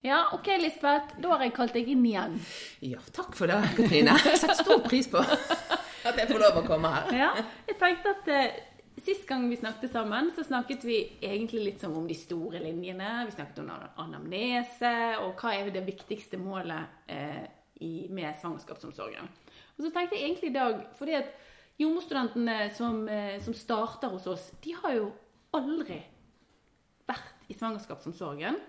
Ja, OK, Lisbeth. Da har jeg kalt deg inn igjen. Ja, takk for det, Katrine. Jeg setter stor pris på at jeg får lov å komme her. Ja, jeg tenkte at eh, Sist gang vi snakket sammen, så snakket vi egentlig litt som om de store linjene. Vi snakket om anamnese, og hva er det viktigste målet eh, i, med svangerskapsomsorgen. Og så tenkte jeg egentlig i dag, fordi at jordmorstudentene som, eh, som starter hos oss, de har jo aldri vært i svangerskapsomsorgen.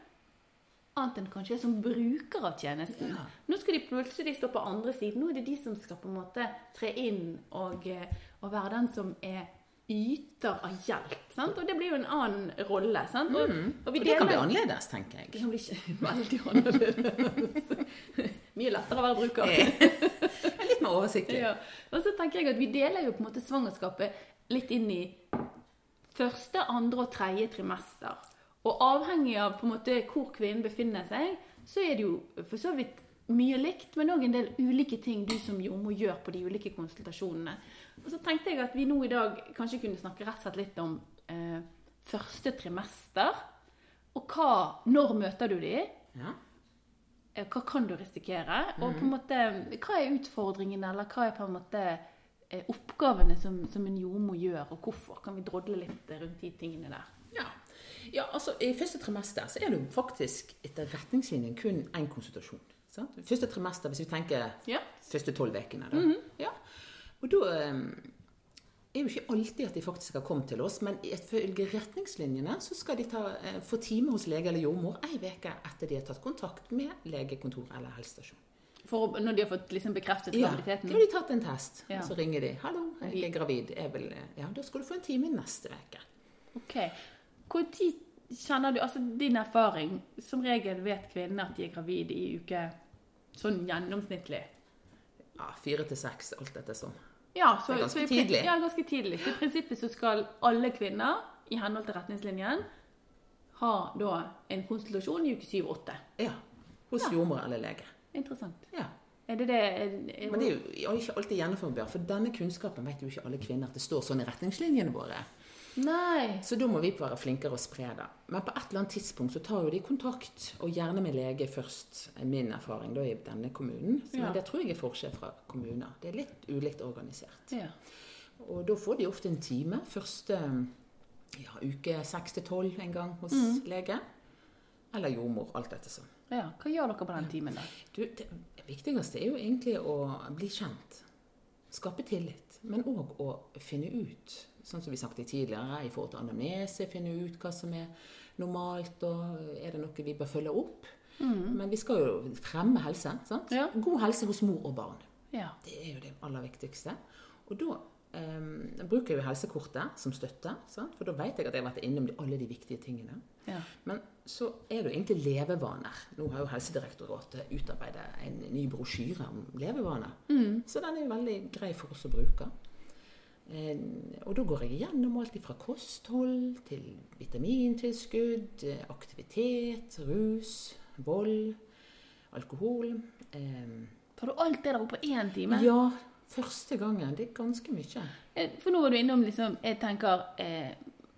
Annet enn kanskje som bruker av tjenesten. Ja. Nå skal de plutselig stå på andre siden. Nå er det de som skal på en måte tre inn og, eh, og være den som er yter av hjelp. Sant? Og det blir jo en annen rolle. Sant? Og, Mm. og vi Og det kan bli annerledes, tenker jeg. Det kan bli veldig annerledes. Mye lettere å være bruker. Litt mer oversiktlig. Ja. Og så tenker jeg at vi deler jo på en måte svangerskapet litt inn i første, andre og tredje trimester. Og avhengig av på en måte hvor kvinnen befinner seg, så er det jo for så vidt mye likt, men òg en del ulike ting du som jordmor gjør på de ulike konsultasjonene. Og så tenkte jeg at vi nå i dag kanskje kunne snakke rett og slett litt om eh, første trimester. Og hva, når møter du de? Ja. Eh, Hva kan du risikere? Og på en måte, hva er utfordringene, eller hva er på en måte eh, oppgavene som, som en jordmor gjør, og hvorfor? Kan vi drodle litt rundt de tingene der? Ja. Ja, altså I første trimester så er det jo faktisk etter retningslinjen kun én konsultasjon. Sant? Første trimester, hvis vi tenker Ja. første tolv ukene. da. ja. Og da eh, er jo ikke alltid at de faktisk har kommet til oss, men ifølge retningslinjene så skal de ta, eh, få time hos lege eller jordmor ei uke etter de har tatt kontakt med legekontor eller helsestasjon. For når de har fått liksom bekreftet Ja, graviditeten? da har de tatt en test, Ja. så ringer de. 'Hallo, jeg er gravid.' Jeg vil, ja, da skal du få en time neste uke. Ok. Hvor tid kjenner du Altså din erfaring Som regel vet kvinnene at de er gravide i uke sånn gjennomsnittlig. Ja, fire til seks, alt etter som. Ja, så, Det er ganske så tidlig. Ja, ganske tidlig. Så i prinsippet så skal alle kvinner, i henhold til retningslinjen, ha da en konsultasjon i uke 7-8. Ja. Hos Ja. jordmor eller lege. Interessant. Ja. Er det det er, er, Men det er jo ikke alltid gjennomførbart, for denne kunnskapen vet jo ikke alle kvinner at det står sånn i retningslinjene våre. Nei. Så da må vi være flinkere å spre det. Men på et eller annet tidspunkt så tar jo de kontakt, og gjerne med lege først, er min erfaring da i denne kommunen. Så, Ja. Men det tror jeg er forskjell fra kommuner. Det er litt ulikt organisert. Ja. Og da får de ofte en time første ja, uke seks til tolv en gang hos Mm. lege. Eller jordmor, alt etter sånn. ja. Hva gjør dere på den timen, da? Du, det viktigste er jo egentlig å bli kjent. Skape tillit. Men òg å finne ut, sånn som vi snakket tidligere, i forhold til anamnese, finne ut hva som er normalt, og er det noe vi bør følge opp. Men vi skal jo fremme helse. sant? Ja. God helse hos mor og barn. Ja. Det er jo det aller viktigste. Og da eh, bruker jeg jo helsekortet som støtte, sant? for da vet jeg at jeg har vært innom alle de viktige tingene. ja. Men så er det jo egentlig levevaner. Nå har jo Helsedirektoratet utarbeidet en ny brosjyre om levevaner. Så den er jo veldig grei for oss å bruke. Eh, og da går jeg gjennom alt fra kosthold til vitamintilskudd, aktivitet, rus, vold, alkohol. Tar Får du alt det der oppe på én time? ja, første gangen. Det er ganske mye. Eh, For nå var du innom liksom Jeg tenker eh,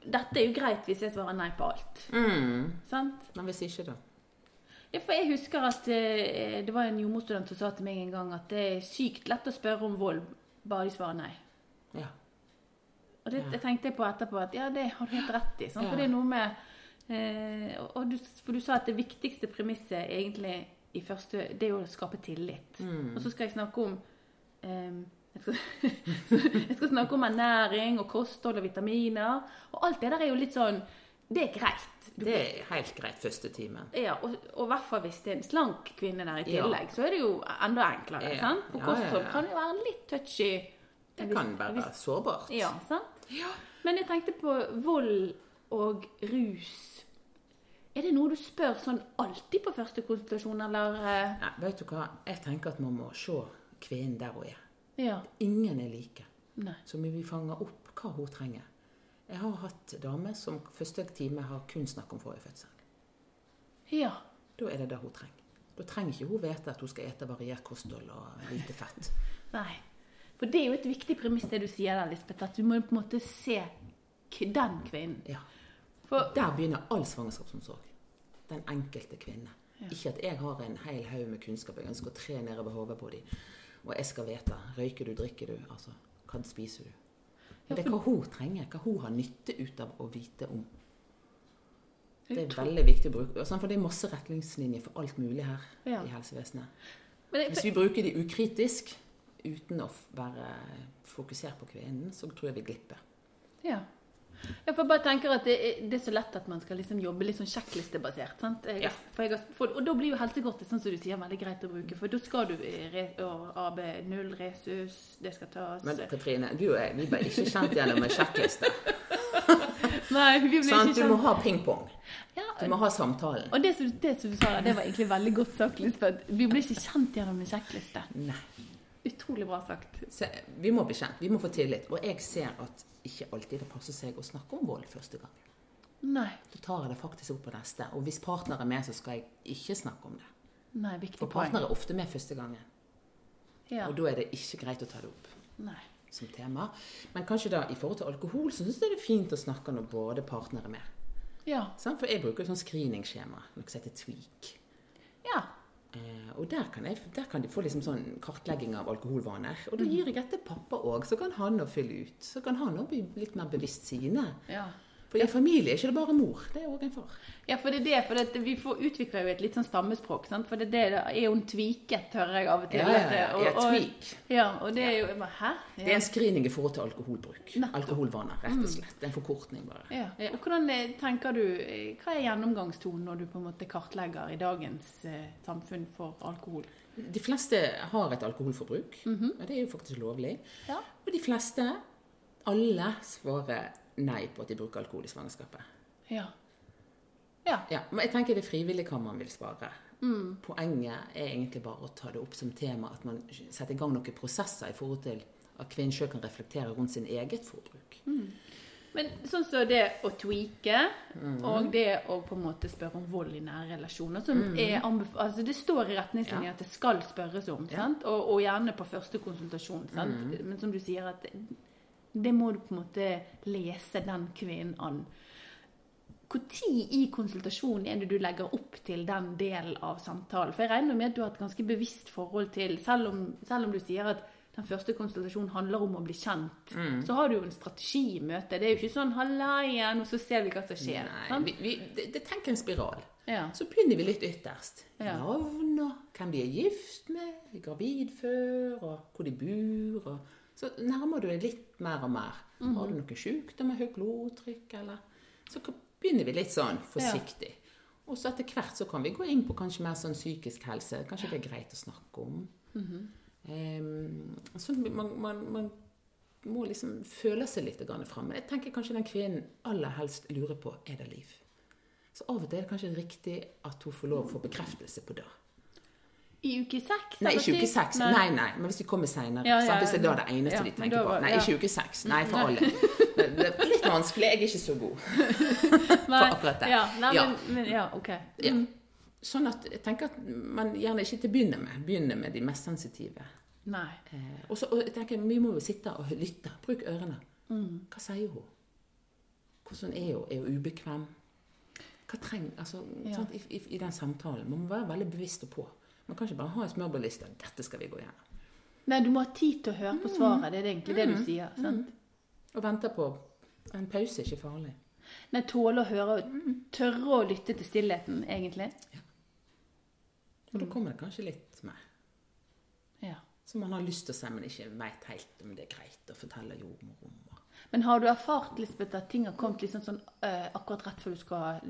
Dette er jo greit hvis jeg svarer nei på alt. Sant? Men hvis ikke, da? Ja, for jeg husker at eh, det var en jordmorstudent som sa til meg en gang at det er sykt lett å spørre om vold, bare de svarer nei. Ja. Og det, Ja. tenkte jeg på etterpå at ja, det har du helt rett i. Sant? For Ja. det er noe med eh, og- du, For du sa at det viktigste premisset egentlig i første Det er jo å skape tillit. Mm. Og så skal jeg snakke om jeg, skal, jeg skal snakke om ernæring og kosthold og vitaminer. Og alt det der er jo litt sånn Det er greit. Du, Det er helt greit første time. ja, og, i hvert fall hvis det er en slank kvinne der i Ja. tillegg, så er det jo enda enklere. Ja. sant? For Ja, kosthold ja, ja. kan jo være litt touchy. Det Hvis- kan være hvis- sårbart. Ja, sant? Men jeg tenkte på vold og rus. Er det noe du spør sånn alltid på første konsultasjon, eller eh, Nei, vet du hva? Jeg tenker at man må se kvinnen der hun er. Ja. Ingen er like. Nei. Så vi fange opp hva hun trenger. Jeg har hatt damer som første time har kun snakket om forrige fødsel. Ja. Da er det det hun trenger. Da trenger ikke hun vite at hun skal ete variert kosthold og lite fett. Nei. For det er jo et viktig premiss det du sier der, Lisbeth, at du må på en måte se den kvinnen. Ja. For Der begynner all svangerskapsomsorg. Den enkelte kvinne. Ikke at jeg har en hel haug med kunnskap jeg ønsker å tre nedover hodet på dem. Og jeg skal vite. Røyker du, drikker du? Altså, hva spiser du? Men det er hva hun trenger, hva hun har nytte ut av å vite om. Det er veldig viktig å bruke. sånn, For det er masse retningslinjer for alt mulig her Ja. i helsevesenet. Hvis vi bruker de ukritisk, uten å være fokusert på kvinnen, så tror jeg vi glipper. Ja. Jeg får bare tenker at det er, det er så lett at man skal liksom jobbe litt sånn sjekklistebasert. Ja. og da blir jo helsekortet sånn som du sier, veldig greit å bruke. For da skal du re, AB0, resus, det skal tas Men Katrine, du og jeg vi ble ikke kjent gjennom en sjekkliste. Nei, vi ble sånn, ikke Du må ha ping-pong. Ja, Du må ha samtalen. og det som, det som du sa det var egentlig veldig godt sagt, Lisbeth. Vi ble ikke kjent gjennom en sjekkliste. Nei. Utrolig bra sagt. Så vi må bli kjent. Vi må få tillit. Og jeg ser at ikke alltid det passer seg å snakke om vold første gang. Nei. Da tar jeg det faktisk opp på neste. Og hvis partner er med, så skal jeg ikke snakke om det. Nei, viktig For poeng. partner er ofte med første gangen. Ja. Og da er det ikke greit å ta det opp Nei. som tema. Men kanskje da i forhold til alkohol, så syns jeg det er fint å snakke når både partner er med. Ja. For jeg bruker sånn screeningskjema, noe som heter Tweak. Ja. Eh, og der kan, jeg, der kan de få liksom sånn kartlegging av alkoholvaner. Og da gir jeg dette pappa òg, så kan han nå fylle ut. Så kan han nå bli litt mer bevisst sine. ja. For i en familie er ikke det bare mor, det er òg en far. Ja, for det er det, for det, vi får utvikla jo et litt sånn stammespråk, sant? for det, det, er jo en tviket, hører jeg av og til. Ja, ja, det- ja, og, ja, og, tweak. ja, og det er jo Hæ? Det er en screening i forhold til alkoholbruk. Alkoholvaner, rett og slett. Det er en forkortning, bare. Ja. Og hvordan eh, tenker du, eh, Hva er gjennomgangstonen når du på en måte kartlegger i dagens eh, samfunn for alkohol? De fleste har et alkoholforbruk, og det er jo faktisk lovlig. Ja. Og de fleste, alle, svarer nei på at de bruker alkohol i svangerskapet. Ja. Ja. Ja, men jeg tenker det er frivillig hva man vil svare. Poenget er egentlig bare å ta det opp som tema, at man setter i gang noen prosesser i forhold til at kvinnen selv kan reflektere rundt sin eget forbruk. Men sånn som det å tweake, og det å på en måte spørre om vold i nære relasjoner som er anbef altså Det står i retningslinjer Ja. at det skal spørres om? Og, og gjerne på første konsultasjon. Sant? Men som du sier, at det, må du på en måte lese den kvinnen an. Når i konsultasjonen er det du legger opp til den delen av samtalen? For jeg regner med at du har et ganske bevisst forhold til Selv om, selv om du sier at den første konsultasjonen handler om å bli kjent, så har du jo en strategi i møtet. Det er jo ikke sånn 'halla igjen', og så ser vi hva som skjer. Nei, vi, vi, det, det tenker en spiral. Ja. Så begynner vi litt ytterst. Ja. Navn og hvem de er gift med, gravid før, og hvor de bor. Og så nærmer du deg litt mer og mer. Mhm. Har du noen sykdom, høyt blodtrykk, eller Så begynner vi litt sånn forsiktig. Og så etter hvert så kan vi gå inn på kanskje mer sånn psykisk helse. Kanskje det er greit å snakke om. Mm -hmm. um, så man, man, man må liksom føle seg litt fram. Jeg tenker kanskje den kvinnen aller helst lurer på er det liv. Så av og til er det kanskje riktig at hun får lov å få bekreftelse på det. I uke seks? Nei, ikke uke seks. Nei, nei, men hvis de kommer seinere. Ja, ja, hvis det er da det eneste Ja, de tenker var, på. Nei, ikke uke seks. Nei, for Nei. alle. Det er litt vanskelig. Jeg er ikke så god for akkurat det. Ja, nei. Men, men, ja ok. Ja. Sånn at jeg tenker at man gjerne ikke til å begynne med begynner med de mest sensitive. Nei. Eh, og så og jeg tenker Vi må jo sitte og lytte. Bruk ørene. Mm. Hva sier hun? Hvordan er hun? Er hun ubekvem? Hva trenger altså, sant, i, i, I den samtalen. Man må være veldig bevisst og på. Man kan ikke bare ha en smørbrødliste. 'Dette skal vi gå gjennom.' Nei, du må ha tid til å høre på Mm. svaret. Det er egentlig det du sier. sant? Og vente på en pause er ikke farlig. Nei, tåle å høre tørre å lytte til stillheten, egentlig. Og da kommer det kanskje litt mer. Ja. Som man har lyst til å si, men ikke veit helt om det er greit å fortelle jordmor om. Men har du erfart, Lisbeth, at ting har kommet liksom sånn eh, akkurat rett før du skal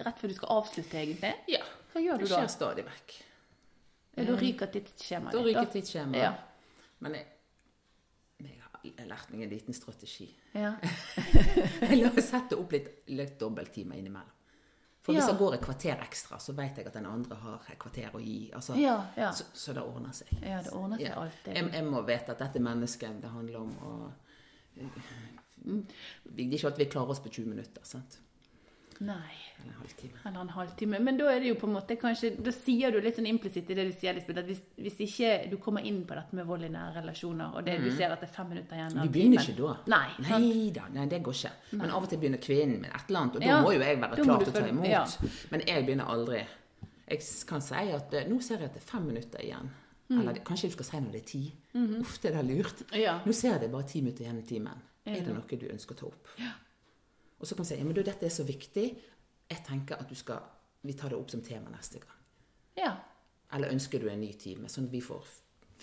Rett før du skal avslutte, egentlig? Ja, Hva gjør det du da? skjer stadig vekk. Ja, da ryker tidsskjemaet Da ryker tidsskjemaet. Ja. Men jeg, jeg har lært meg en liten strategi. Ja. Jeg setter sette opp litt, litt dobbelttimer innimellom. For hvis det går et kvarter ekstra, så vet jeg at den andre har et kvarter å gi. Altså. Så, så det ordner seg. ja, det ordner seg alltid. Jeg, jeg må vite at dette mennesket det handler om å Det er ikke alltid vi klarer oss på 20 minutter. sant? Nei. Eller en halvtime. Eller en halvtime. Men da er det jo på en måte kanskje Da sier du litt sånn implisitt i det du sier, Lisbeth, at hvis, hvis ikke du kommer inn på dette med vold i nære relasjoner, og det, du ser at det er fem minutter igjen av Mm. Vi begynner timen. ikke da. Nei. Nei da, nei, det går ikke. Men av og til begynner kvinnen med et eller annet, og da Ja, må jo jeg være klar til å ta imot. ja. Men jeg begynner aldri. Jeg kan si at eh, nå ser jeg at det er fem minutter igjen. Mm. Eller kanskje du skal si når det er ti. Mhm. Ofte er det lurt. Ja. Nå ser jeg det bare ti minutter igjen i timen. Er det noe? du ønsker å ta opp? Og så kan du si ja, men du, dette er så viktig. Jeg tenker at du skal, vi tar det opp som tema neste gang. ja. Eller ønsker du en ny time, sånn at vi får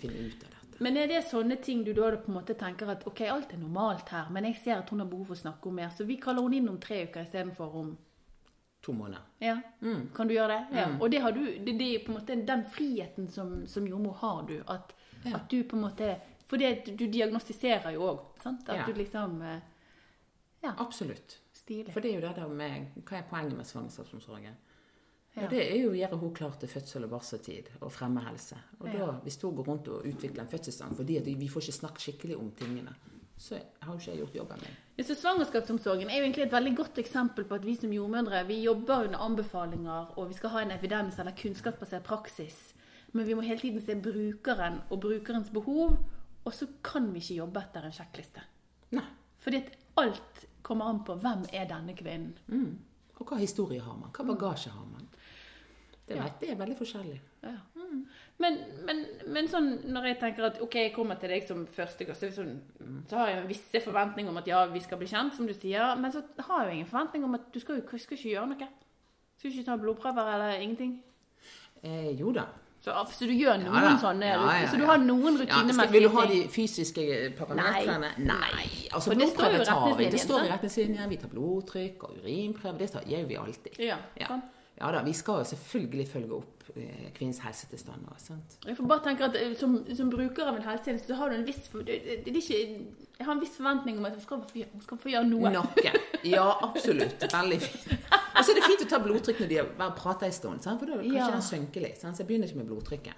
finne ut av dette. Men er det sånne ting du da på en måte tenker at ok, alt er normalt her, men jeg ser at hun har behov for å snakke om mer, så vi kaller hun inn om tre uker istedenfor om To måneder. Ja, Mm. kan du gjøre det? Ja. Og det har du, det, det er på en måte den friheten som, som jordmor har du, at, Ja. at du på en måte For det, du diagnostiserer jo òg, sant? At Ja. du liksom Ja. Absolutt. Stilig. For det er jo det der med Hva er poenget med svangerskapsomsorgen? Ja. Ja. Det er jo å gjøre henne klar til fødsel og barseltid og fremme helse. Og da, hvis hun går rundt og utvikler en fødselsangst fordi vi får ikke snakket skikkelig om tingene, så har jo ikke jeg gjort jobben min. Ja, så Svangerskapsomsorgen er jo egentlig et veldig godt eksempel på at vi som jordmødre vi jobber under anbefalinger, og vi skal ha en evidens- eller kunnskapsbasert praksis. Men vi må hele tiden se brukeren og brukerens behov, og så kan vi ikke jobbe etter en sjekkliste. Nei. Fordi at alt kommer an på hvem er denne kvinnen. Mm. Og hva historie har man? Hva bagasje har man? Det, Ja. vet, det er veldig forskjellig. Ja. Men, men, men sånn når jeg tenker at ok, jeg kommer til deg som første sånn, så har jeg en visse forventninger om at ja, vi skal bli kjent, som du sier. Men så har jeg ingen forventning om at du skal skal ikke gjøre noe. Skal ikke ta blodprøver eller ingenting. Eh, jo da. Så, så du gjør noen ja, sånne Ja, ja, Så du har noen rutinemessige vil du ha de fysiske parametrene? Nei. Altså, For det står jo i tar vi. Tar blodtrykk og urinprøve. Det gjør vi alltid. Ja, Ja. Ja da, vi skal jo selvfølgelig følge opp eh, kvinnens helsetilstand. Jeg får bare tenke at eh, som, som bruker av en helsetjeneste, så har du en viss det, det, ikke, Jeg har en viss forventning om at hun skal, skal få gjøre noe. Noe. Ja, absolutt. Veldig fint. Og så er det fint å ta blodtrykk når de har bare pratet en stund, sant? for da kan Ja. den synke litt. Sant? Så jeg begynner ikke med blodtrykket.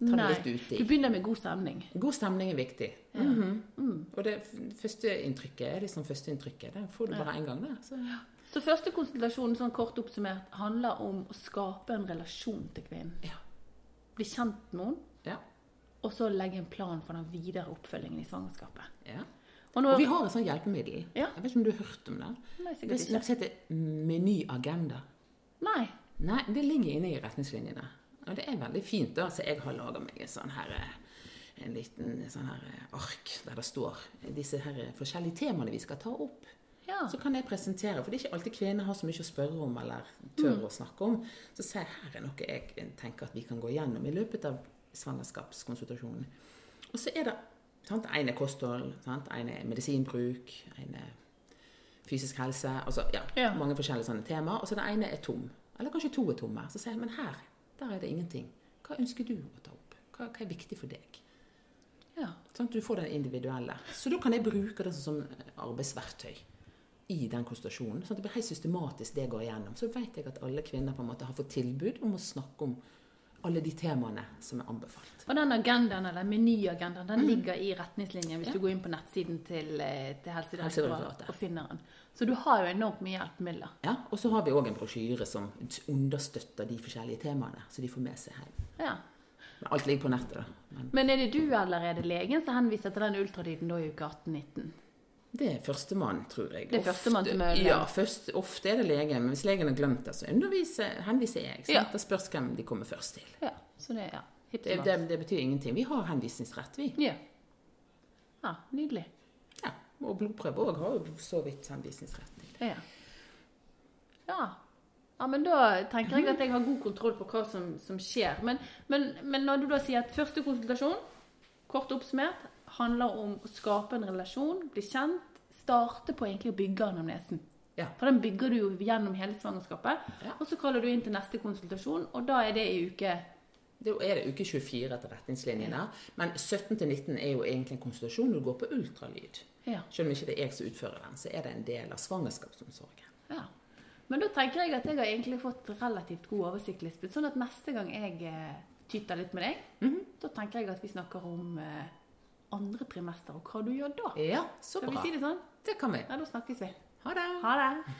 Ta det Nei, litt uti. du begynner med god stemning. God stemning er viktig. Mhm. Og det førsteinntrykket er liksom førsteinntrykket. Det får du bare én gang. Det. Så, Så første konsultasjon, sånn kort oppsummert, handler om å skape en relasjon til kvinnen. ja. Bli kjent med henne, Ja. og så legge en plan for den videre oppfølgingen i svangerskapet. ja. Og nå, Og vi har et sånt hjelpemiddel. Ja. Jeg vet ikke om du har hørt om det? Nei, Det er noe som heter Meny Agenda. Nei. Nei, det ligger inne i retningslinjene. Og det er veldig fint. da, Så jeg har laga meg en sånn her eh, en liten sånn her eh, ark der det står disse her eh, forskjellige temaene vi skal ta opp. Ja. Så kan jeg presentere, for det er ikke alltid kvinner har så mye å spørre om eller tør Mm. å snakke om. Så sier jeg her er noe jeg tenker at vi kan gå gjennom i løpet av svangerskapskonsultasjonen. Og så er det sant, En er kosthold, sant? en er medisinbruk, en er fysisk helse. altså ja, Ja. Mange forskjellige sånne temaer. Og så det ene er tom. Eller kanskje to er tomme. Så sier jeg men her, der er det ingenting. Hva ønsker du å ta opp? Hva, hva er viktig for deg? ja. Sånn at du får den individuelle. Så da kan jeg bruke det som arbeidsverktøy i den konsultasjonen. Sånn at det blir helt systematisk det jeg går igjennom. Så vet jeg at alle kvinner på en måte har fått tilbud om å snakke om alle de temaene som er anbefalt. Og den agendaen, eller menyagendaen, den ligger i retningslinjen hvis Ja. du går inn på nettsiden til, eh, til Helsedirektoratet Helsedirektoratet. og finner den. Så du har jo enormt mye hjelpemidler. Ja, Og så har vi òg en brosjyre som understøtter de forskjellige temaene, så de får med seg hjem. Ja. Men alt ligger på nettet, da. Men Men er det du eller er det legen som henviser til den ultralyden da i uke 18-19? Det er førstemann, tror jeg. Det er førstemann til mølle. Ja, først, ofte er det legen. Men hvis legen har glemt det, så henviser jeg. Sant? Ja. Det spørs hvem de kommer først til. Ja, så det er ja. Det, det, det betyr ingenting. Vi har henvisningsrett, vi. Ja. ja, nydelig. Ja, og blodprøve òg har jo så vidt henvisningsrett. til. Ja. ja. Ja, men da tenker jeg at jeg har god kontroll på hva som, som skjer. Men, men, men når du da sier at første konsultasjon, kort oppsummert, handler om å skape en relasjon, bli kjent, starte på egentlig å bygge anamnesen. Ja. For den bygger du jo gjennom hele svangerskapet. Ja. Og så kaller du inn til neste konsultasjon, og da er det i uke Da er det uke 24 etter retningslinjene. Men 17 til 19 er jo egentlig en konsultasjon når du går på ultralyd. Ja. Selv om ikke det er jeg som utfører den, så er det en del av svangerskapsomsorgen. ja. Men da tenker jeg at jeg har egentlig fått relativt god oversikt, Lisbeth. Sånn at neste gang jeg eh, tyter litt med deg, Mhm. da tenker jeg at vi snakker om eh, andre trimester, og hva du gjør da. Ja, så Skal vi si det sånn? Det kan vi. Ja, da snakkes vi. Ha det. Ha det.